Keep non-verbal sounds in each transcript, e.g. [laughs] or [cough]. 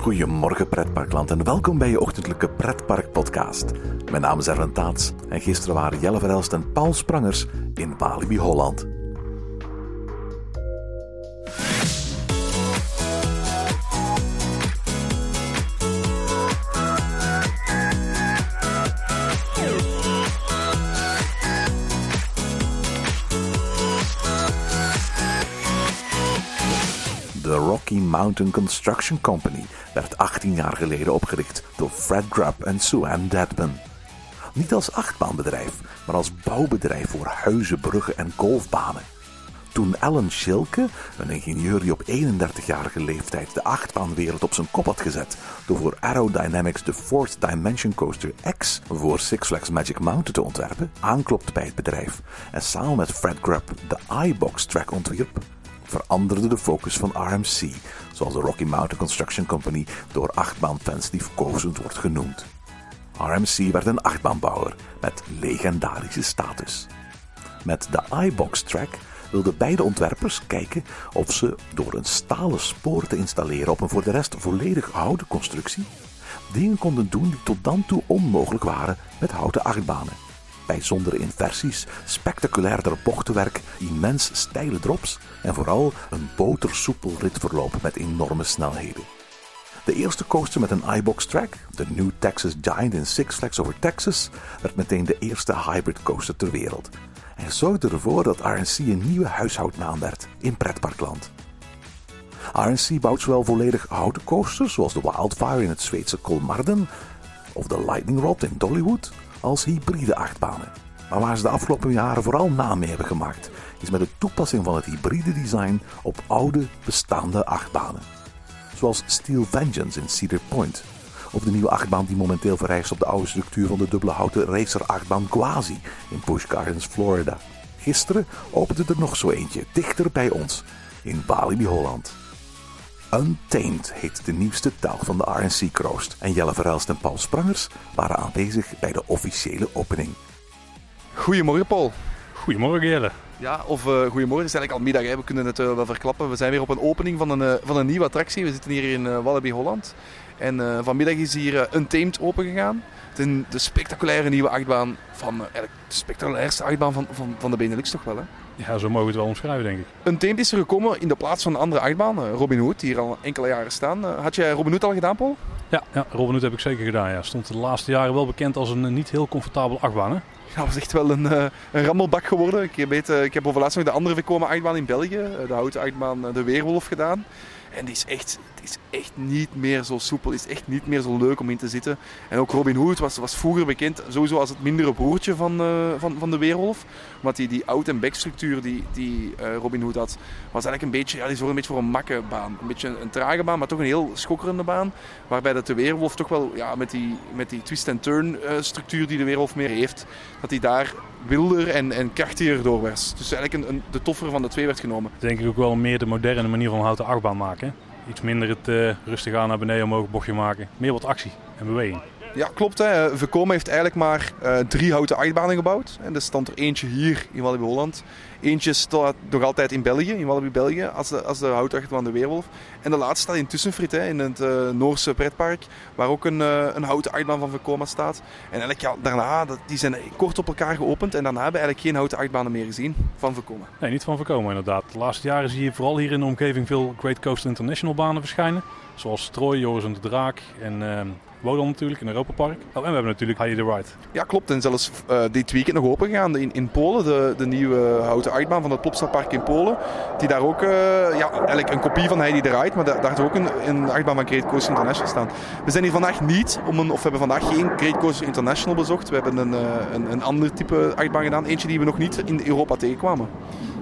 Goedemorgen pretparkland en welkom bij je ochtendelijke pretpark podcast. Mijn naam is Erwin Taats en gisteren waren Jelle Verelst en Paul Sprangers in Walibi Holland. Mountain Construction Company werd 18 jaar geleden opgericht door Fred Grubb en Sue Ann Dedman. Niet als achtbaanbedrijf, maar als bouwbedrijf voor huizen, bruggen en golfbanen. Toen Alan Schilke, een ingenieur die op 31-jarige leeftijd de achtbaanwereld op zijn kop had gezet door voor Aerodynamics de Fourth Dimension Coaster X voor Six Flags Magic Mountain te ontwerpen, aanklopte bij het bedrijf en samen met Fred Grubb de iBox track ontwierp, veranderde de focus van RMC, zoals de Rocky Mountain Construction Company door achtbaanfans liefkozend wordt genoemd. RMC werd een achtbaanbouwer met legendarische status. Met de iBox track wilden beide ontwerpers kijken of ze door een stalen spoor te installeren op een voor de rest volledig houten constructie dingen konden doen die tot dan toe onmogelijk waren met houten achtbanen. Bijzondere inversies, spectaculairder bochtenwerk, immens steile drops en vooral een botersoepel ritverloop met enorme snelheden. De eerste coaster met een iBox track, de New Texas Giant in Six Flags Over Texas, werd meteen de eerste hybrid coaster ter wereld. En zorgde ervoor dat RNC een nieuwe huishoudnaam werd in pretparkland. RNC bouwt zowel volledig houten coasters, zoals de Wildfire in het Zweedse Kolmarden of de Lightning Rod in Dollywood, als hybride achtbanen. Maar waar ze de afgelopen jaren vooral naam mee hebben gemaakt, is met de toepassing van het hybride design op oude bestaande achtbanen. Zoals Steel Vengeance in Cedar Point, of de nieuwe achtbaan die momenteel verrijst op de oude structuur van de dubbele houten racer achtbaan Quasi in Busch Gardens, Florida. Gisteren opende er nog zo eentje, dichter bij ons, in Walibi Holland. Untamed heet de nieuwste telg van de RNC Kroost. En Jelle Verhelst en Paul Sprangers waren aanwezig bij de officiële opening. Goedemorgen Paul. Goedemorgen Jelle. Ja, of uh, goedemorgen, het is eigenlijk al middag, hè. we kunnen het uh, wel verklappen. We zijn weer op een opening van een, uh, van een nieuwe attractie. We zitten hier in Walibi Holland. En vanmiddag is hier Untamed opengegaan. Het is een, de spectaculaire nieuwe achtbaan van, eigenlijk de spectaculairste achtbaan van, van, van de Benelux toch wel hè? Ja, zo mogen we het wel omschrijven denk ik. Untamed is er gekomen in de plaats van een andere achtbaan, Robin Hood, die hier al enkele jaren staan. Had jij Robin Hood al gedaan Paul? Ja, ja Robin Hood heb ik zeker gedaan. Ja. Stond de laatste jaren wel bekend als een niet heel comfortabele achtbaan hè? [laughs] Ja, was echt wel een, uh, een rammelbak geworden. Ik, weet, uh, ik heb over laatst nog de andere voorkomen achtbaan in België, uh, de houten achtbaan De Weerwolf gedaan. En die is echt, is echt niet meer zo soepel, is echt niet meer zo leuk om in te zitten. En ook Robin Hood was, was vroeger bekend sowieso als het mindere broertje van, van, van De Weerwolf. Want die, die out- en backstructuur die, die Robin Hood had, was eigenlijk een beetje, ja, die zorgde een beetje voor een makke baan. Een beetje een, trage baan, maar toch een heel schokkerende baan. Waarbij dat De Weerwolf toch wel ja, met, die, met die twist-and-turn structuur die De Weerwolf meer heeft, dat hij daar wilder en, en krachtiger door was. Dus eigenlijk een, de toffer van de twee werd genomen. Denk ik ook wel meer de moderne manier van houten achtbaan maken. Iets minder het uh, rustig aan naar beneden omhoog bochtje maken. Meer wat actie en beweging. Ja, klopt. Hè. Heeft eigenlijk maar uh, drie houten achtbanen gebouwd. En er stond er eentje hier in Walibi Holland. Eentje staat nog altijd in België, in Walibi België, als de, als de houten achtbaan de Weerwolf. En de laatste staat in Tussenfrit, hè, in het uh, Noorse pretpark, waar ook een, uh, een houten achtbaan van Vekoma staat. En eigenlijk, ja, daarna, die zijn kort op elkaar geopend. En daarna hebben we eigenlijk geen houten achtbanen meer gezien van Vekoma. Nee, niet van Vekoma inderdaad. De laatste jaren zie je vooral hier in de omgeving veel Great Coast International banen verschijnen. Zoals Troy, Joris en de Draak en uh, natuurlijk in Europa Park. Oh, en we hebben natuurlijk Heidi the Ride. Ja, klopt. En zelfs uh, dit weekend nog open gegaan in, in Polen. De, de nieuwe houten achtbaan van het Plopsapark in Polen. Die daar ook, uh, ja, eigenlijk een kopie van Heidi the Ride. Maar daar, had ook een, een achtbaan van Great Coast International staan. We zijn hier vandaag niet, om een, of we hebben vandaag geen Great Coast International bezocht. We hebben een, uh, een, een ander type achtbaan gedaan. Eentje die we nog niet in Europa tegenkwamen.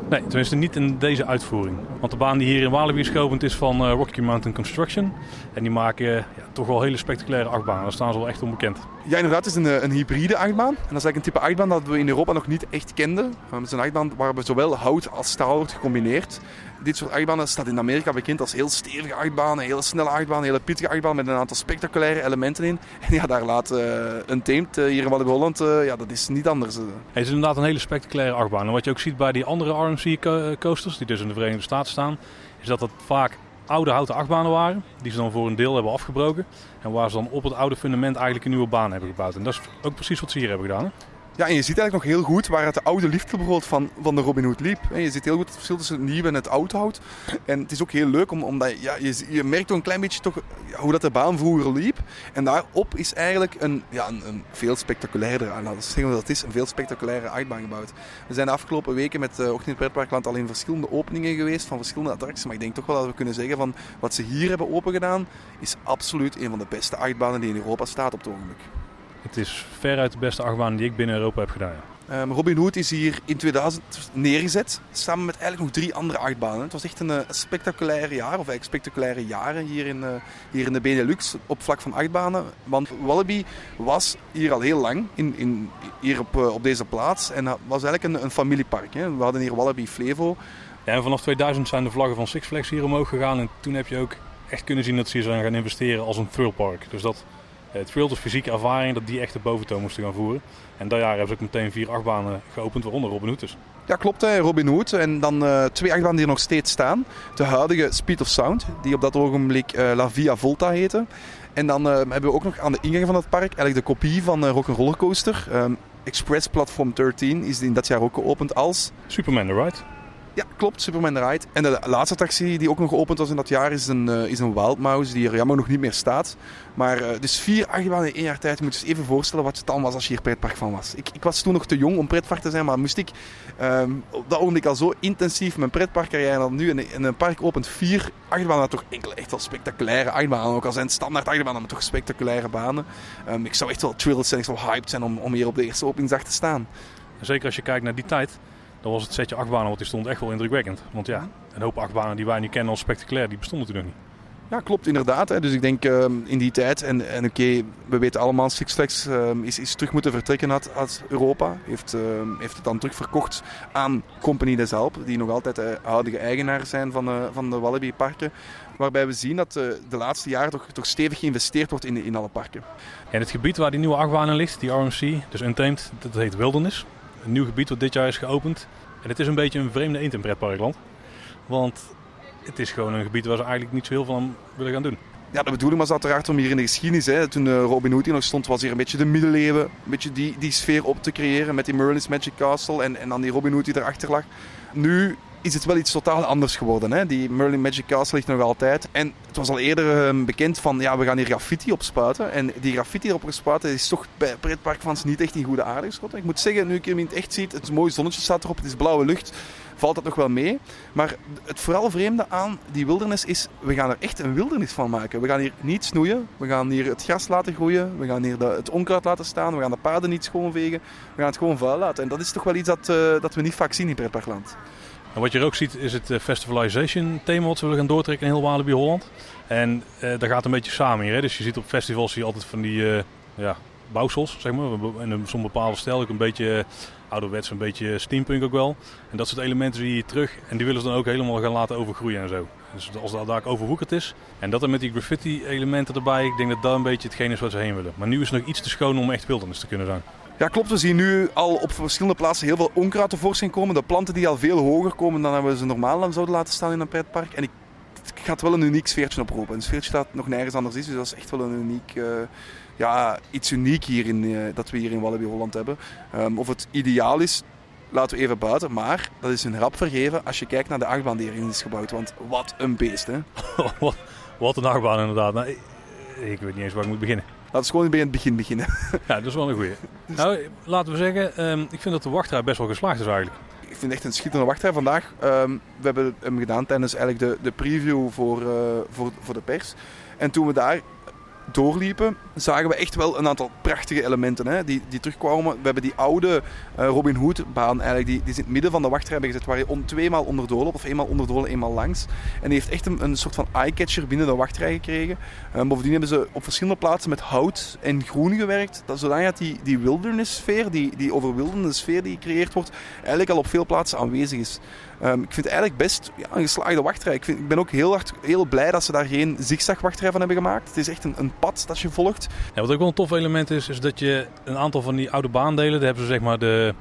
Nee, tenminste niet in deze uitvoering. Want de baan die hier in Walibi is geopend is van eh, Rocky Mountain Construction. En die maken ja, toch wel hele spectaculaire achtbanen. Daar staan ze wel echt onbekend. Ja, inderdaad, het is een, eh, een hybride achtbaan. En dat is eigenlijk een type achtbaan dat we in Europa nog niet echt kenden. Het is een achtbaan waar we zowel hout als staal wordt gecombineerd. Dit soort achtbanen staat in Amerika bekend als heel stevige achtbanen, heel snelle achtbanen, hele pittige achtbaan met een aantal spectaculaire elementen in. [laughs] En ja, daar laat uh, een teemt uh, hier in Walibi Holland, uh, ja, dat is niet anders. Het is inderdaad een hele spectaculaire achtbaan. En wat je ook ziet bij die andere RMC coasters, die dus in de Verenigde Staten staan, is dat het vaak oude houten achtbanen waren, die ze dan voor een deel hebben afgebroken. En waar ze dan op het oude fundament eigenlijk een nieuwe baan hebben gebouwd. En dat is ook precies wat ze hier hebben gedaan. Ja, en je ziet eigenlijk nog heel goed waar het de oude liefde bijvoorbeeld van, van de Robin Hood liep. Je ziet heel goed het verschil tussen het nieuwe en het oud hout. En het is ook heel leuk, om, omdat ja, je, je merkt toch een klein beetje toch, hoe dat de baan vroeger liep. En daarop is eigenlijk een, ja, een, een veel spectaculairder, wat het is, een veel spectaculaire uitbaan gebouwd. We zijn de afgelopen weken met uh, Ochtend Pretparkland al in verschillende openingen geweest van verschillende attracties. Maar ik denk toch wel dat we kunnen zeggen van wat ze hier hebben opengedaan, is absoluut een van de beste achtbanen die in Europa staat op het ogenblik. Het is veruit de beste achtbaan die ik binnen Europa heb gedaan. Um, Robin Hood is hier in 2000 neergezet, samen met eigenlijk nog drie andere achtbanen. Het was echt een, een spectaculair jaar, of eigenlijk spectaculaire jaren hier in, uh, hier in de Benelux op vlak van achtbanen. Want Wallaby was hier al heel lang, in, in, hier op, uh, op deze plaats, en was eigenlijk een, een familiepark. Hè. We hadden hier Wallaby Flevo. Ja, en vanaf 2000 zijn de vlaggen van Six Flags hier omhoog gegaan en toen heb je ook echt kunnen zien dat ze hier zijn gaan investeren als een thrillpark. Dus dat het thrill, de fysieke ervaring, dat die echt de boventoon moesten gaan voeren. En dat jaar hebben ze ook meteen vier achtbanen geopend, waaronder Robin Hood dus. Ja, klopt, hè, Robin Hood. En dan uh, twee achtbanen die er nog steeds staan. De huidige Speed of Sound, die op dat ogenblik uh, La Via Volta heette. En dan uh, hebben we ook nog aan de ingang van het park eigenlijk de kopie van uh, Rock'n'Roller Coaster. Um, Express Platform 13 is in dat jaar ook geopend als... Superman the Ride. Ja, klopt. Superman Ride. En de laatste attractie die ook nog geopend was in dat jaar is een, uh, is een Wild Mouse, die er jammer nog niet meer staat. Maar uh, dus vier achtbanen in één jaar tijd. Moet je eens even voorstellen wat het dan was als je hier pretpark van was. Ik, ik was toen nog te jong om pretpark te zijn, maar moest ik um, op dat ogenblik al zo intensief mijn pretparkcarrière en dan nu in een park opent vier achtbanen, toch enkel echt wel spectaculaire achtbanen. Ook al zijn het standaard achtbanen, maar toch spectaculaire banen. Um, ik zou echt wel thrilled zijn, ik zou hyped zijn om, om hier op de eerste openingsdag te staan. Zeker als je kijkt naar die tijd dan was het setje achtbanen wat die stond echt wel indrukwekkend. Want ja, een hoop achtbanen die wij nu kennen als spectaculair, die bestonden toen nog niet. Ja, klopt inderdaad. Hè. Dus ik denk uh, in die tijd, en, en oké, okay, we weten allemaal, Six Flags uh, is, is terug moeten vertrekken uit, uit Europa. Heeft, uh, heeft het dan terugverkocht aan Compagnie des Alpes, die nog altijd de huidige eigenaar zijn van, van de Wallaby parken. Waarbij we zien dat de laatste jaren toch, toch stevig geïnvesteerd wordt in, in alle parken. En het gebied waar die nieuwe achtbaan in ligt, die RMC, dus Untamed, dat heet Wilderness. Een nieuw gebied wat dit jaar is geopend. En het is een beetje een vreemde eend in pretparkland. Want het is gewoon een gebied waar ze eigenlijk niet zo heel veel aan willen gaan doen. Ja, de bedoeling was uiteraard om hier in de geschiedenis, hè, toen uh, Robin Hood hier nog stond, was hier een beetje de middeleeuwen, een beetje die, die sfeer op te creëren met die Merlin's Magic Castle en, en dan die Robin Hood die erachter lag. Nu is het wel iets totaal anders geworden. Hè? Die Merlin Magic Castle ligt nog altijd. En het was al eerder uh, bekend van, ja, we gaan hier graffiti op spuiten. En die graffiti erop gespuiten is toch bij pretparkfans niet echt in goede aarde geschoten. Ik moet zeggen, nu ik hem in het echt zie, het mooie zonnetje staat erop, het is blauwe lucht, valt dat nog wel mee. Maar het vooral vreemde aan die wildernis is, we gaan er echt een wildernis van maken. We gaan hier niet snoeien, we gaan hier het gras laten groeien, we gaan hier het onkruid laten staan, we gaan de paden niet schoonvegen, we gaan het gewoon vuil laten. En dat is toch wel iets dat, uh, dat we niet vaak zien in pretparkland. Wat je er ook ziet is het festivalization thema wat we willen gaan doortrekken in heel Walibi Holland. En uh, dat gaat een beetje samen hier. Hè? Dus je ziet op festivals zie je altijd van die uh, ja, bouwsels, zeg maar. En bepaalde stijl, ook een beetje ouderwets, een beetje steampunk ook wel. En dat soort elementen zie je hier terug. En die willen ze dan ook helemaal gaan laten overgroeien en zo. Dus als dat daar overwoekerd is. En dat er met die graffiti elementen erbij, ik denk dat dat een beetje hetgeen is wat ze heen willen. Maar nu is het nog iets te schoon om echt wildernis te kunnen zijn. Ja, klopt. We zien nu al op verschillende plaatsen heel veel onkruid tevoorschijn komen. De planten die al veel hoger komen dan we ze normaal zouden laten staan in een pretpark. En ik, het gaat wel een uniek sfeertje oproepen. Een sfeertje dat nog nergens anders is. Dus dat is echt wel een uniek, uh, ja, iets uniek hier in, uh, dat we hier in Walibi Holland hebben. Um, of het ideaal is, laten we even buiten. Maar dat is een rap vergeven als je kijkt naar de achtbaan die erin is gebouwd. Want wat een beest, hè? [laughs] wat, een achtbaan inderdaad. Nou, ik, ik weet niet eens waar ik moet beginnen. Laten we gewoon bij het begin beginnen. [laughs] Ja, dat is wel een goeie. Nou, laten we zeggen, um, ik vind dat de wachtrij best wel geslaagd is eigenlijk. Ik vind het echt een schitterende wachtrij vandaag. Um, we hebben hem gedaan tijdens eigenlijk de, de preview voor, uh, voor, voor de pers. En toen we daar doorliepen, zagen we echt wel een aantal prachtige elementen hè, die, die terugkwamen. We hebben die oude eh, Robin Hood-baan eigenlijk, die, die in het midden van de wachtrij hebben gezet, waar je om tweemaal onderdoor loopt, of eenmaal onderdoor, eenmaal langs. En die heeft echt een, een soort van eye-catcher binnen de wachtrij gekregen. Eh, bovendien hebben ze op verschillende plaatsen met hout en groen gewerkt, dat, zodat die, die wilderness-sfeer, die, die overwildende sfeer die gecreëerd wordt, eigenlijk al op veel plaatsen aanwezig is. Ehm, ik vind het eigenlijk best ja, een geslaagde wachtrij. Ik, vind, ik ben ook heel, hard, heel blij dat ze daar geen zigzag-wachtrij van hebben gemaakt. Het is echt een, een pad dat je volgt. Wat ook wel een tof element is, is dat je een aantal van die oude baandelen, daar hebben ze zeg maar de,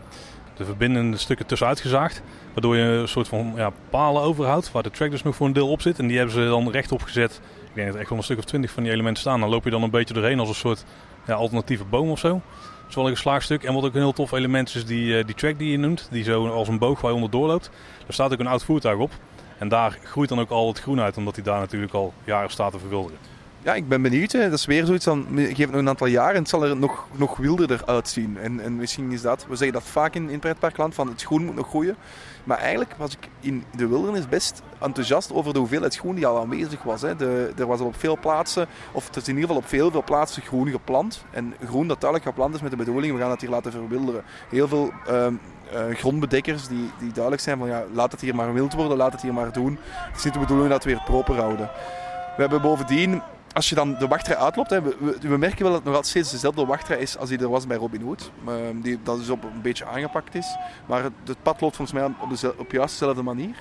de verbindende stukken tussenuit gezaagd. Waardoor je een soort van ja, palen overhoudt, waar de track dus nog voor een deel op zit. En die hebben ze dan rechtop gezet. Ik denk dat er echt wel een stuk of twintig van die elementen staan. Dan loop je dan een beetje doorheen als een soort ja, alternatieve boom of zo. Dat is wel een geslaagstuk. En wat ook een heel tof element is, die, eh, die track die je noemt. Die zo als een boog waar je onderdoor loopt. Daar staat ook een oud voertuig op. En daar groeit dan ook al het groen uit, omdat hij daar natuurlijk al jaren staat te verwilderen. Ja, ik ben benieuwd. Hè. Dat is weer zoiets van, geef het nog een aantal jaar en het zal er nog, nog wilderder uitzien. En, en misschien is dat, we zeggen dat vaak in, in pretparkland, van het groen moet nog groeien. Maar eigenlijk was ik in de wildernis best enthousiast over de hoeveelheid groen die al aanwezig was. Hè. De, er was al op veel plaatsen, of het is in ieder geval op veel, veel plaatsen groen geplant. En groen dat duidelijk geplant is met de bedoeling, we gaan het hier laten verwilderen. Heel veel ehm, eh, grondbedekkers die, die duidelijk zijn van ja, laat het hier maar wild worden, laat het hier maar doen. Het is niet de bedoeling dat we het weer proper houden. We hebben bovendien als je dan de wachtrij uitloopt, hè, we, we, merken wel dat het nog steeds dezelfde wachtrij is als die er was bij Robin Hood. Uh, die, dat dus op een beetje aangepakt is. Maar het, pad loopt volgens mij op, de, op juist dezelfde manier.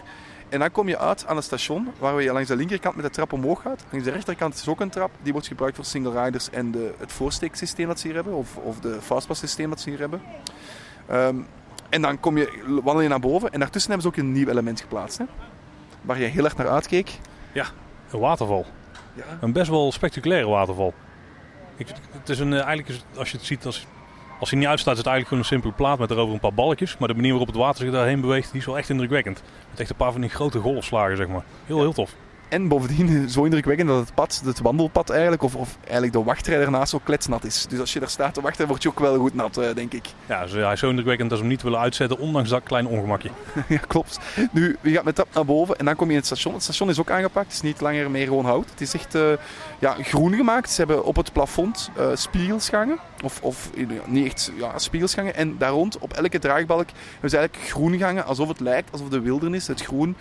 En dan kom je uit aan het station, waar je langs de linkerkant met de trap omhoog gaat. Langs de rechterkant is ook een trap, die wordt gebruikt voor single riders en de, het voorsteeksysteem dat ze hier hebben, of, of de fastpass systeem dat ze hier hebben. Um, en dan kom je, wandel je naar boven en daartussen hebben ze ook een nieuw element geplaatst. Hè? Waar je heel erg naar uitkeek. Ja, een waterval. Ja. Een best wel spectaculaire waterval. Ik, het is een, eh, eigenlijk is het, als je het ziet, als, als hij niet uitstaat, is het eigenlijk gewoon een simpele plaat met erover een paar balkjes. Maar de manier waarop het water zich daarheen beweegt, die is wel echt indrukwekkend. Met echt een paar van die grote golfslagen, zeg maar. Heel, heel tof. En bovendien zo indrukwekkend dat het pad, het wandelpad eigenlijk, of, of eigenlijk de wachtrij ernaast zo kletsnat is. Dus als je daar staat te wachten, word je ook wel goed nat, uh, denk ik. [laughs] Ja, hij is zo indrukwekkend dat ze hem niet willen uitzetten, ondanks dat klein ongemakje. ja, klopt. Nu, je gaat met trap naar boven en dan kom je in het station. Het station is ook aangepakt, het is niet langer meer gewoon hout. Het is echt uh, ja, groen gemaakt. Ze hebben op het plafond uh, spiegelsgangen, of, of niet echt ja, spiegelsgangen. En daar rond, op elke draagbalk, hebben ze eigenlijk groen gangen, alsof het lijkt, alsof de wildernis, het groen,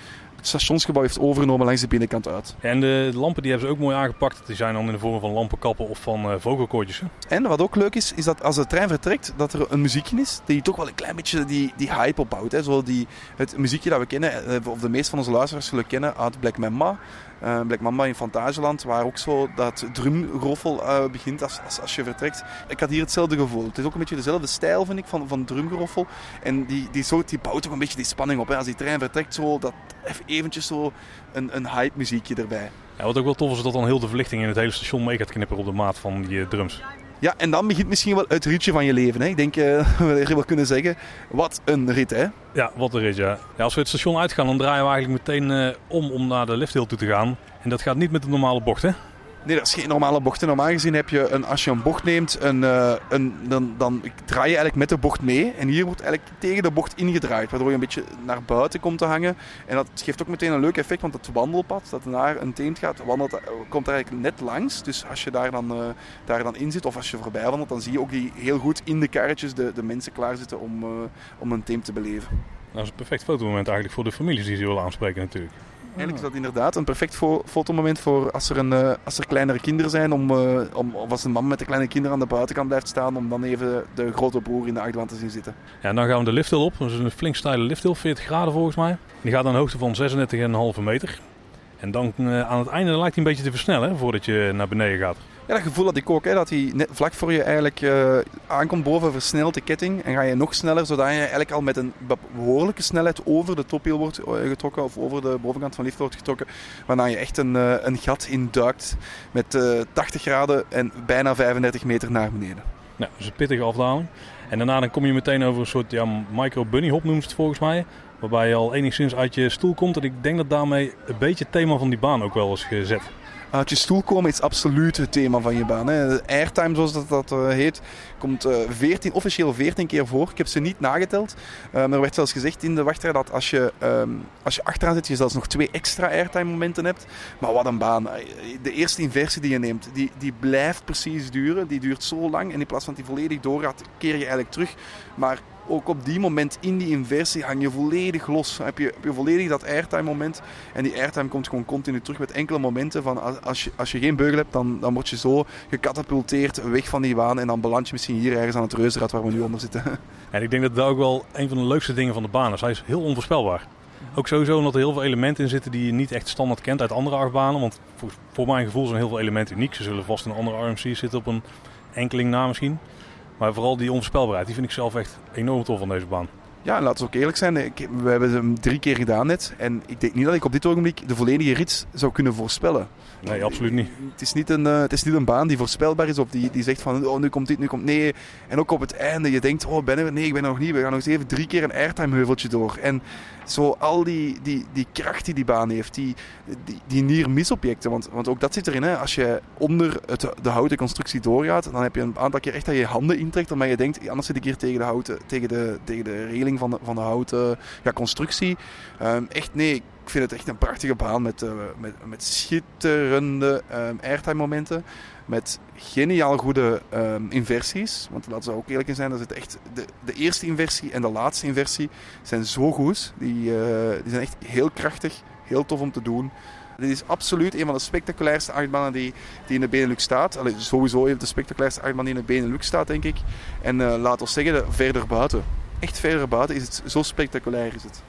stationsgebouw heeft overgenomen langs de binnenkant uit. En de lampen die hebben ze ook mooi aangepakt. Die zijn dan in de vorm van lampenkappen of van uh, vogelkoortjes. En wat ook leuk is, is dat als de trein vertrekt, dat er een muziekje is die toch wel een klein beetje die, die hype opbouwt. Hè. Zo die, het muziekje dat we kennen, eh, of de meeste van onze luisteraars zullen kennen uit Black Mamba. Uh, Black Mamba in Fantageland, waar ook zo dat drumgeroffel uh, begint als, als, als, je vertrekt. Ik had hier hetzelfde gevoel. Het is ook een beetje dezelfde stijl, vind ik, van, van drumgeroffel. En die, die, soort, die bouwt ook een beetje die spanning op. Hè. Als die trein vertrekt, zo, dat eventjes zo een, een hype muziekje erbij. Ja, wat ook wel tof is, dat dan heel de verlichting in het hele station mee gaat knipperen op de maat van die uh, drums. Ja, en dan begint misschien wel het ritje van je leven. Hè? Ik denk [laughs] uh, we wel kunnen zeggen, wat een rit hè? Ja, wat een rit ja. ja als we het station uitgaan, dan draaien we eigenlijk meteen uh, om om naar de lifthill toe te gaan. En dat gaat niet met de normale bocht hè? Nee, dat is geen normale bocht. Normaal gezien heb je, een, als je een bocht neemt, een, uh, een, dan, dan draai je eigenlijk met de bocht mee. En hier wordt eigenlijk tegen de bocht ingedraaid, waardoor je een beetje naar buiten komt te hangen. En dat geeft ook meteen een leuk effect, want het wandelpad dat naar een teent gaat, wandelt, komt daar eigenlijk net langs. Dus als je daar dan, uh, daar dan in zit, of als je voorbij wandelt, dan zie je ook die heel goed in de karretjes de, de mensen klaarzitten om, om een team te beleven. Dat is een perfect fotomoment eigenlijk voor de families die ze willen aanspreken natuurlijk. Eigenlijk is dat inderdaad een perfect fo fotomoment voor als er, een, uh, als er kleinere kinderen zijn. Om, uh, om, of als een man met de kleine kinderen aan de buitenkant blijft staan. Om dan even de grote broer in de achterwand te zien zitten. Ja, dan gaan we de lifthill op. Dat is een flink steile lifthill, 40 graden volgens mij. Die gaat aan een hoogte van 36,5 meter. En dan uh, aan het einde lijkt hij een beetje te versnellen voordat je naar beneden gaat. Ja, dat gevoel had ik ook. Hè, dat hij net vlak voor je eigenlijk uh, aankomt boven versnelt de ketting. En ga je nog sneller, zodat je eigenlijk al met een behoorlijke snelheid over de tophiel wordt getrokken. Of over de bovenkant van lift wordt getrokken. Waarna je echt een, uh, een gat induikt met uh, 80 graden en bijna 35 meter naar beneden. Ja, dus een pittige afdaling. En daarna dan kom je meteen over een soort ja, micro bunny hop noemt het volgens mij. Waarbij je al enigszins uit je stoel komt. En ik denk dat daarmee een beetje het thema van die baan ook wel is gezet. Uit je stoel komen is absoluut het thema van je baan. Hè. Airtime, zoals dat, dat eh, heet, komt eh 14, officieel 14 keer voor. Ik heb ze niet nageteld. Eh, maar er werd zelfs gezegd in de wachtrij dat als je, ehm, als je achteraan zit, je zelfs nog twee extra airtime momenten hebt. Maar wat een baan. Eh, De eerste inversie die je neemt, die, die blijft precies duren. Die duurt zo lang. En in plaats van die volledig doorgaat, keer je eigenlijk terug. Maar ook op die moment in die inversie hang je volledig los. Heb je, heb je volledig dat airtime moment. En die airtime komt gewoon continu terug met enkele momenten van als, je, als je geen beugel hebt, dan, dan word je zo gecatapulteerd weg van die baan. En dan beland je misschien hier ergens aan het reuzenrad waar we nu onder zitten. [laughs] En ik denk dat dat ook wel een van de leukste dingen van de baan is. Hij is heel onvoorspelbaar. Ook sowieso omdat er heel veel elementen in zitten die je niet echt standaard kent uit andere achtbanen. Want voor, voor mijn gevoel zijn heel veel elementen uniek. Ze zullen vast in andere RMC's zitten op een enkeling na misschien. Maar vooral die onvoorspelbaarheid, die vind ik zelf echt enorm tof van deze baan. Ja, en laten we ook eerlijk zijn. Ik, we hebben hem drie keer gedaan net. En ik denk niet dat ik op dit ogenblik de volledige rit zou kunnen voorspellen. Nee, absoluut niet. Het is niet een, eh, het is niet een baan die voorspelbaar is of die, die zegt van oh, nu komt dit, nu komt nee. En ook op het einde, je denkt, oh ben er? Nee, ik ben er nog niet. We gaan nog eens even drie keer een airtime heuveltje door. En zo al die, die, die kracht die die baan heeft, die, die, die nier-misobjecten. Want, want ook dat zit erin. Hè. Als je onder het, de houten constructie doorgaat, dan heb je een aantal keer echt dat je je handen intrekt. Omdat je denkt, anders zit ik hier tegen de, houten, tegen de, tegen de reling van de, van de houten ja, constructie. Ehm, echt nee, ik vind het echt een prachtige baan met, eh, met, met schitterende um, airtime momenten. Met geniaal goede ehm, inversies. Want laten we ook eerlijk zijn, dat het echt de, de eerste inversie en de laatste inversie zijn zo goed. Die, eh, die zijn echt heel krachtig, heel tof om te doen. Dit is absoluut een van de spectaculairste achtbanen die, die in de Benelux staat. Allee, sowieso een de spectaculairste achtbaan die in de Benelux staat, denk ik. En uh, laat ons zeggen, verder buiten. Echt verder buiten is het zo spectaculair is het.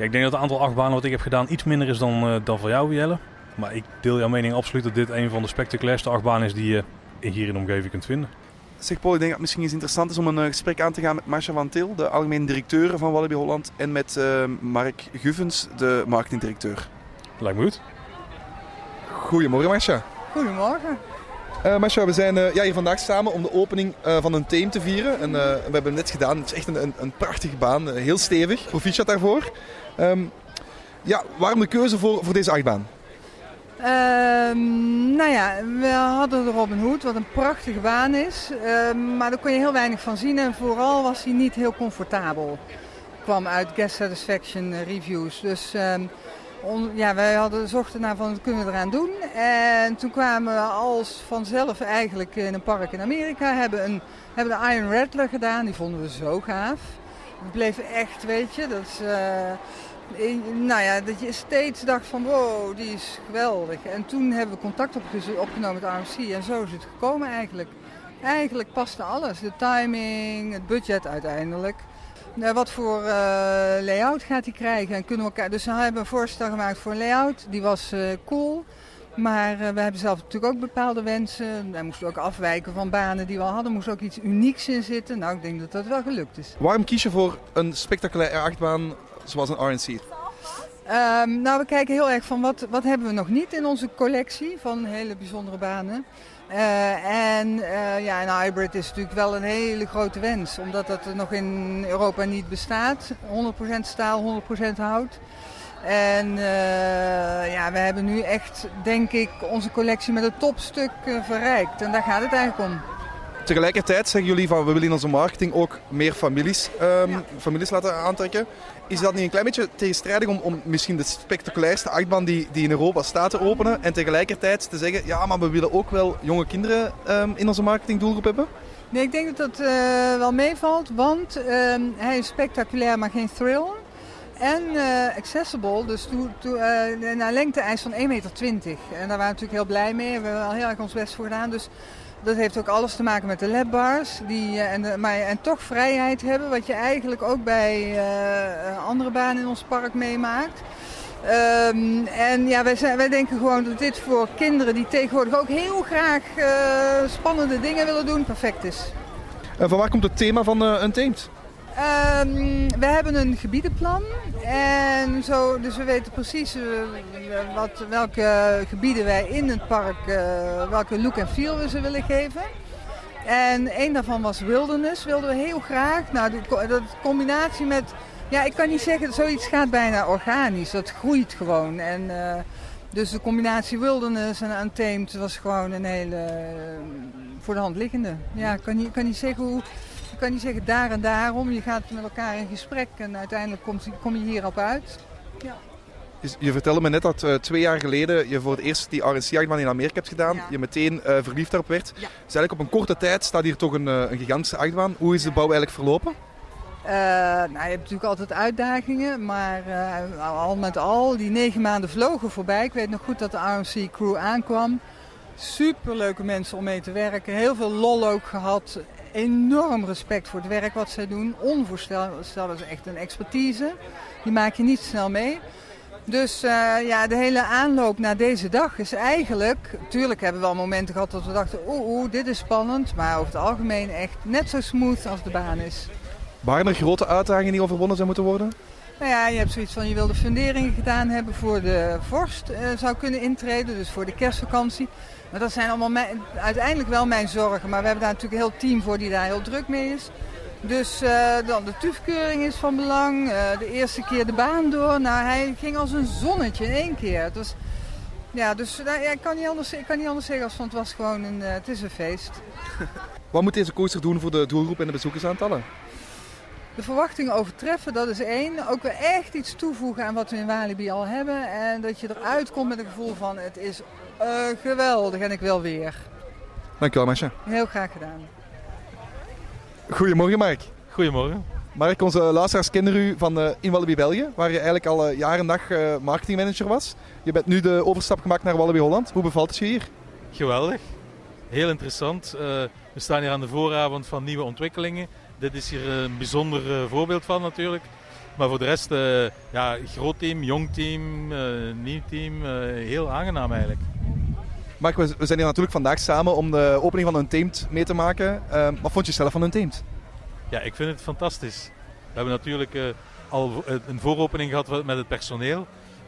Ja, ik denk dat het aantal achtbanen wat ik heb gedaan iets minder is dan, uh, dan voor jou, Jelle. Maar ik deel jouw mening absoluut dat dit een van de spectaculairste achtbanen is die je hier in de omgeving kunt vinden. Zeg Paul, ik denk dat het misschien eens interessant is om een uh, gesprek aan te gaan met Marcia van Til, de algemene directeur van Walibi Holland, en met uh, Mark Guvens, de marketingdirecteur. Lijkt me goed. Goedemorgen Marcia. Goedemorgen. Uh, Marcia, we zijn ja, hier vandaag samen om de opening uh, van een team te vieren. En, we hebben het net gedaan. Het is echt een, een, een prachtige baan. heel stevig. Proficiat daarvoor. Um, ja, waarom de keuze voor, voor deze achtbaan? Um, nou ja, we hadden de Robin Hood, wat een prachtige baan is. Um, maar daar kon je heel weinig van zien. En vooral was hij niet heel comfortabel. Kwam uit guest satisfaction reviews. Dus... On, ja, wij hadden, zochten naar van wat kunnen we eraan doen. En toen kwamen we als vanzelf eigenlijk in een park in Amerika. Hebben, een, hebben de Iron Rattler gedaan. Die vonden we zo gaaf. We bleven echt, weet je, dat is... In, nou ja, dat je steeds dacht van wow, die is geweldig. En toen hebben we contact opgenomen met RMC en zo is het gekomen eigenlijk. Eigenlijk paste alles. De timing, het budget uiteindelijk. Uh, wat voor uh, layout gaat hij krijgen? En kunnen we elkaar... Dus we hebben een voorstel gemaakt voor een layout. Die was uh, cool. Maar we hebben zelf natuurlijk ook bepaalde wensen. Wij moesten ook afwijken van banen die we al hadden. Er moest ook iets unieks in zitten. Nou, ik denk dat dat wel gelukt is. Waarom kies je voor een spectaculaire achtbaan zoals een RNC? Um, nou, we kijken heel erg van wat, wat hebben we nog niet in onze collectie van hele bijzondere banen. Uh, en uh, ja, een hybrid is natuurlijk wel een hele grote wens, omdat dat nog in Europa niet bestaat. 100% staal, 100% hout. En uh, ja, we hebben nu echt, denk ik, onze collectie met het topstuk verrijkt. En daar gaat het eigenlijk om. Tegelijkertijd zeggen jullie van we willen in onze marketing ook meer families, um, families laten aantrekken. Is dat niet een klein beetje tegenstrijdig om, om misschien de spectaculairste achtbaan die, die in Europa staat te openen en tegelijkertijd te zeggen ja, maar we willen ook wel jonge kinderen um, in onze marketingdoelgroep hebben? Nee, ik denk dat dat uh, wel meevalt, want um, hij is spectaculair, maar geen thrill. En uh, accessible, dus to, to, uh, naar lengte-eis van 1,20 meter. En daar waren we natuurlijk heel blij mee. We hebben al heel erg ons best voor gedaan. Dus dat heeft ook alles te maken met de labbars. Die, uh, en, de, en toch vrijheid hebben, wat je eigenlijk ook bij uh, andere banen in ons park meemaakt. Um, en ja, wij, zijn, wij denken gewoon dat dit voor kinderen die tegenwoordig ook heel graag spannende dingen willen doen, perfect is. En van waar komt het thema van Untamed? Um, we hebben een gebiedenplan en zo, dus we weten precies uh, wat, welke gebieden wij in het park, uh, welke look en feel we ze willen geven. En een daarvan was wilderness, wilden we heel graag. Nou, de combinatie met, ja, ik kan niet zeggen, zoiets gaat bijna organisch, dat groeit gewoon. En uh, Dus de combinatie Wilderness en Untamed was gewoon een hele eh, voor de hand liggende. Ja, ik kan niet, kan niet zeggen hoe... Ik kan niet zeggen daar en daarom. Je gaat met elkaar in gesprek en uiteindelijk komt, kom je hierop uit. Ja. Je, je vertelde me net dat eh, twee jaar geleden je voor het eerst die RNC-achtbaan in Amerika hebt gedaan. Ja. Je meteen eh, verliefd daarop werd. Ja. Dus eigenlijk op een korte tijd staat hier toch een, eh, een gigantische achtbaan. Hoe is de bouw eigenlijk verlopen? Eh, nou, je hebt natuurlijk altijd uitdagingen, maar eh, al met al, die negen maanden vlogen voorbij. Ik weet nog goed dat de RMC-crew aankwam. Superleuke mensen om mee te werken, heel veel lol ook gehad. Enorm respect voor het werk wat zij doen. Onvoorstelbaar, is echt een expertise. Die maak je niet snel mee. Dus eh, ja, de hele aanloop naar deze dag is eigenlijk... Tuurlijk hebben we wel momenten gehad dat we dachten... oeh, oeh, dit is spannend. Maar over het algemeen echt net zo smooth als de baan is. Waren er grote uitdagingen die overwonnen zijn moeten worden? Nou ja, je hebt zoiets van je wil de funderingen gedaan hebben voor de vorst eh, zou kunnen intreden, dus voor de kerstvakantie. Maar dat zijn allemaal uiteindelijk wel mijn zorgen. Maar we hebben daar natuurlijk een heel team voor die daar heel druk mee is. Dus eh, dan de TUF-keuring is van belang. eh, de eerste keer de baan door. Nou, hij ging als een zonnetje in één keer. Het ja, dus nou, ja, ik, kan niet anders, ik kan niet anders zeggen als van het was gewoon een, het is een feest. [laughs] Wat moet deze coaster doen voor de doelgroep en de bezoekersaantallen? De verwachtingen overtreffen, dat is één. Ook weer echt iets toevoegen aan wat we in Walibi al hebben. En dat je eruit komt met een gevoel van het is eh, geweldig en ik wil weer. Dankjewel, Masha. Heel graag gedaan. Goedemorgen, Mark. Goedemorgen. Mark, onze luisteraars kennen u van eh in Wallaby België, waar je eigenlijk al eh, jaar en dag marketingmanager was. Je bent nu de overstap gemaakt naar Wallaby Holland. Hoe bevalt het je hier? Geweldig. Heel interessant. Eh, we staan hier aan de vooravond van nieuwe ontwikkelingen. Dit is hier een bijzonder eh, voorbeeld van natuurlijk. Maar voor de rest, eh, ja, groot team, jong team, eh, nieuw team. heel aangenaam eigenlijk. Mark, we, zijn hier natuurlijk vandaag samen om de opening van Untamed mee te maken. Eh, wat vond je zelf van Untamed? Ja, ik vind het fantastisch. We hebben natuurlijk al een vooropening gehad met het personeel.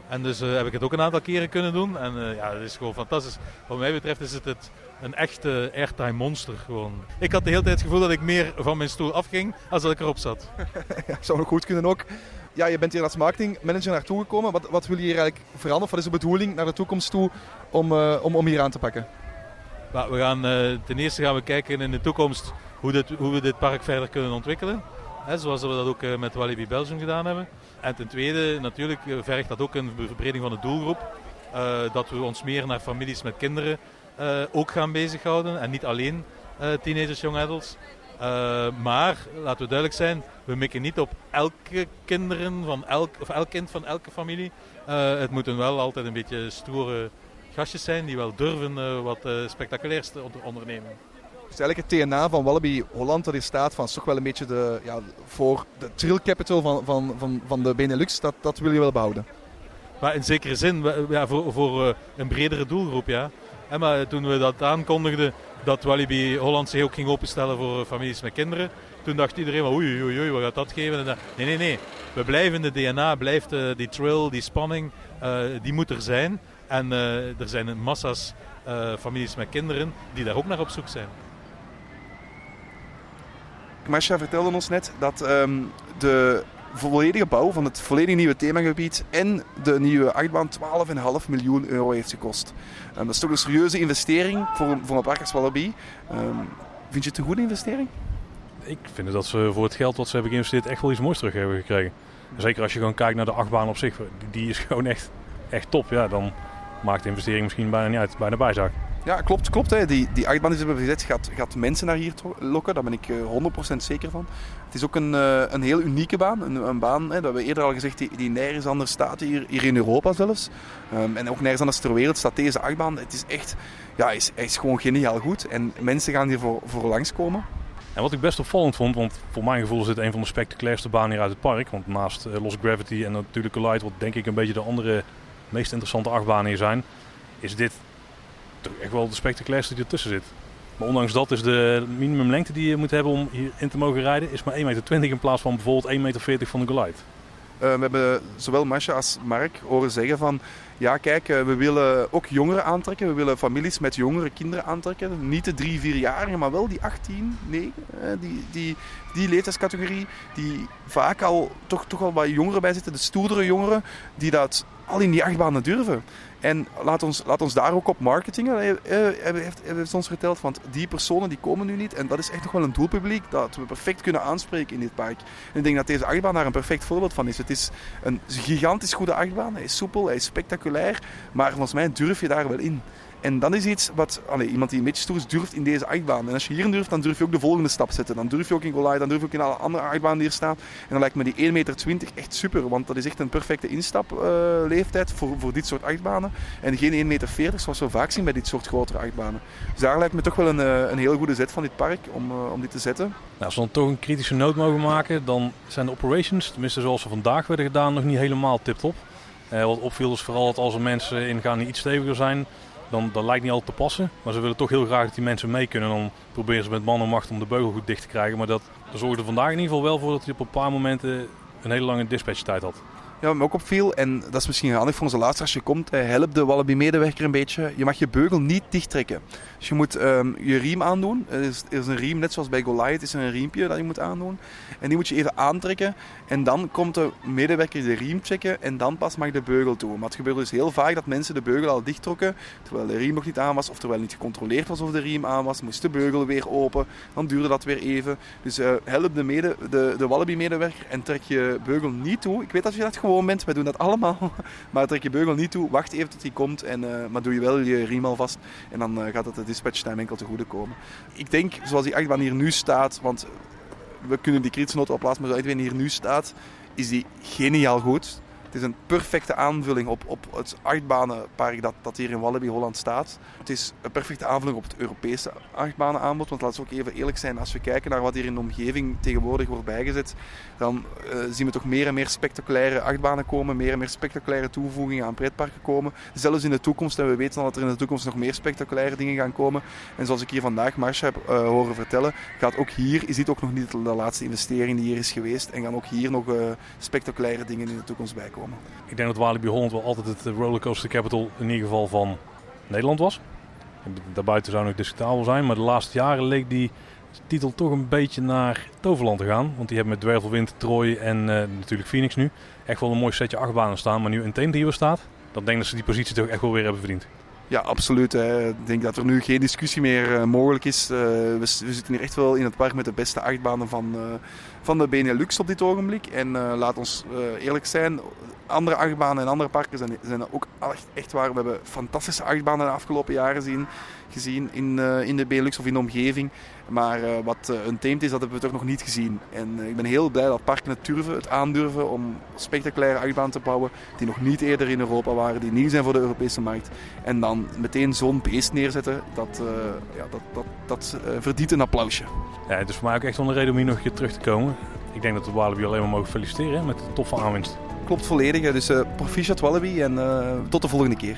En dus heb ik het ook een aantal keren kunnen doen. En ja, het is gewoon fantastisch. Wat mij betreft is het, het een echte airtime monster gewoon. Ik had de hele tijd het gevoel dat ik meer van mijn stoel afging als dat ik erop zat. [laughs] Ja, zou nog goed kunnen ook. Ja, je bent hier als marketingmanager naartoe gekomen. Wat, wat wil je hier eigenlijk veranderen? Wat is de bedoeling naar de toekomst toe om, eh, om, om hier aan te pakken? We gaan, eh, ten eerste gaan we kijken in de toekomst hoe, dit, hoe we dit park verder kunnen ontwikkelen. Hè, zoals we dat ook eh, met Walibi Belgium gedaan hebben. En ten tweede, natuurlijk vergt dat ook een verbreding van de doelgroep. Dat we ons meer naar families met kinderen ook gaan bezighouden. En niet alleen eh, teenagers, young adults. Eh, maar, laten we duidelijk zijn, we mikken niet op elke kinderen van elk, of elk kind van elke familie. Eh, het moeten wel altijd een beetje stoere gastjes zijn die wel durven eh, wat eh, spectaculairs te onder- ondernemen. Dus eigenlijk het TNA van Wallaby Holland dat hier staat, van, is toch wel een beetje de, ja, voor de trill capital van, van, van, van de Benelux, dat, dat wil je wel behouden. Maar in zekere zin, ja, voor, voor eh, een bredere doelgroep, ja. Maar toen we dat aankondigden, dat Walibi Holland zich ook ging openstellen voor families met kinderen, toen dacht iedereen, oei, oei, oei, wat gaat dat geven? En nee, nee, nee. We blijven de DNA, blijft eh, die thrill, die spanning, eh, die moet er zijn. En eh, er zijn massa's families met kinderen die daar ook naar op zoek zijn. Masha vertelde ons net dat ehm, de volledige bouw van het volledig nieuwe themagebied en de nieuwe achtbaan 12,5 miljoen euro heeft gekost. Dat is toch een serieuze investering voor, voor een park als. Ehm, vind je het een goede investering? Ik vind dat ze voor het geld wat ze hebben geïnvesteerd echt wel iets moois terug hebben gekregen. Zeker als je gewoon kijkt naar de achtbaan op zich. Die is gewoon echt, echt top. Ja, dan maakt de investering misschien bijna niet uit. Bijna bijzaak. Ja, klopt. klopt hè. Die, die achtbaan die ze hebben gezet gaat, gaat mensen naar hier lokken. Daar ben ik eh, 100% zeker van. Het is ook een, eh, een heel unieke baan. Een, een baan, hè, dat hebben we eerder al gezegd, die, die nergens anders staat hier, hier in Europa zelfs. Ehm, en ook nergens anders ter wereld staat deze achtbaan. Het is echt, ja, is, is gewoon geniaal goed. En mensen gaan hier voor, voor langskomen. En wat ik best opvallend vond, want voor mijn gevoel is dit een van de spectaculairste banen hier uit het park. Want naast eh, Lost Gravity en natuurlijk Collide, wat denk ik een beetje de andere meest interessante achtbanen hier zijn, is dit toch echt wel de spectaculairste die ertussen zit. Maar ondanks dat is de minimumlengte die je moet hebben om hierin te mogen rijden, is maar 1,20 meter in plaats van bijvoorbeeld 1,40 meter van de Glide. Eh, we hebben zowel Masha als Mark horen zeggen van... ja kijk, eh, we willen ook jongeren aantrekken. We willen families met jongere kinderen aantrekken. Niet de drie, vierjarigen, maar wel die 18, 9. Die, die, die leeftijdscategorie. Die vaak al toch, toch al wat jongeren bij zitten. De stoerdere jongeren die dat al in die achtbanen durven. En laat ons, laat ons daar ook op marketingen, hij, heeft, heeft ons verteld. Want die personen die komen nu niet. En dat is echt nog wel een doelpubliek dat we perfect kunnen aanspreken in dit park. En ik denk dat deze achtbaan daar een perfect voorbeeld van is. Het is een gigantisch goede achtbaan. Hij is soepel, hij is spectaculair. Maar volgens mij durf je daar wel in. En dan is iets wat iemand die een beetje stoer durft in deze achtbaan. En als je hierin durft, dan durf je ook de volgende stap zetten. Dan durf je ook in Golai, dan durf je ook in alle andere achtbanen die hier staan. En dan lijkt me die 1,20 meter echt super, want dat is echt een perfecte instapleeftijd uh, voor, voor dit soort achtbanen. En geen 1,40 meter zoals we vaak zien bij dit soort grotere achtbanen. Dus daar lijkt me toch wel een, uh, een heel goede zet van dit park om, uh, om dit te zetten. Nou, als we dan toch een kritische noot mogen maken, dan zijn de operations, tenminste zoals ze vandaag werden gedaan, nog niet helemaal tip-top. wat opviel is vooral dat als er mensen ingaan die iets steviger zijn, dan dat lijkt niet altijd te passen. Maar ze willen toch heel graag dat die mensen mee kunnen. Dan proberen ze met man en macht om de beugel goed dicht te krijgen. Maar dat, zorgde vandaag in ieder geval wel voor dat hij op een paar momenten een hele lange dispatchtijd had. Ja, wat me ook opviel, en dat is misschien handig voor onze als je komt, help de Wallaby-medewerker een beetje. Je mag je beugel niet dicht trekken. Dus je moet um, je riem aandoen. Er is, een riem, net zoals bij Goliath, is er een riempje dat je moet aandoen. En die moet je even aantrekken. En dan komt de medewerker de riem checken en dan pas mag de beugel toe. Maar het gebeurt dus heel vaak dat mensen de beugel al dicht trokken, terwijl de riem nog niet aan was, of terwijl niet gecontroleerd was of de riem aan was. Moest de beugel weer open, dan duurde dat weer even. Dus uh, help de, de, de Wallaby-medewerker en trek je beugel niet toe. Ik weet dat je dat gewoon bent, wij doen dat allemaal. [laughs] Maar trek je beugel niet toe, wacht even tot hij komt, en, uh, maar doe je wel je riem al vast. En dan uh, gaat het de dispatch time enkel te goede komen. Ik denk, zoals die achtbaan hier nu staat, want we kunnen die kritische noten opplaatsen, maar zoals Edwin hier nu staat, is die geniaal goed. Het is een perfecte aanvulling op, op het achtbanenpark dat, dat hier in Wallaby Holland staat. Het is een perfecte aanvulling op het Europese achtbanenaanbod. Want laten we ook even eerlijk zijn, als we kijken naar wat hier in de omgeving tegenwoordig wordt bijgezet, dan uh, zien we toch meer en meer spectaculaire achtbanen komen, meer en meer spectaculaire toevoegingen aan pretparken komen. Zelfs in de toekomst, en we weten al dat er in de toekomst nog meer spectaculaire dingen gaan komen. En zoals ik hier vandaag Marsha heb uh, horen vertellen, gaat ook hier, is dit ook nog niet de laatste investering die hier is geweest. En gaan ook hier nog uh, spectaculaire dingen in de toekomst bij Ik denk dat Walibi Holland wel altijd het rollercoaster capital in ieder geval van Nederland was. Daarbuiten zou nog discutabel zijn, maar de laatste jaren leek die titel toch een beetje naar Toverland te gaan. Want die hebben met Dwervelwind, Troy en uh, natuurlijk Phoenix nu echt wel een mooi setje achtbanen staan. Maar nu een Teamdiewer staat, dan denk ik dat ze die positie toch echt wel weer hebben verdiend. Ja, absoluut. Hè. Ik denk dat er nu geen discussie meer uh, mogelijk is. Uh, we, we, zitten hier echt wel in het park met de beste achtbanen van, uh, van de Benelux op dit ogenblik. En laat ons eerlijk zijn, andere achtbanen en andere parken zijn, zijn ook echt, echt waar. We hebben fantastische achtbanen de afgelopen jaren zien, gezien in, in de Benelux of in de omgeving. Maar uh, wat uh, een teemt is, dat hebben we toch nog niet gezien. En uh, ik ben heel blij dat parken het durven, het aandurven om spectaculaire achtbanen te bouwen die nog niet eerder in Europa waren, die nieuw zijn voor de Europese markt. En dan meteen zo'n beest neerzetten, dat, ja, dat, dat, dat verdient een applausje. Ja, het is voor mij ook echt wel een reden om hier nog een keer terug te komen. Ik denk dat we Walibi alleen maar mogen feliciteren hè, met de toffe aanwinst. Klopt volledig, dus proficiat Walibi en tot de volgende keer.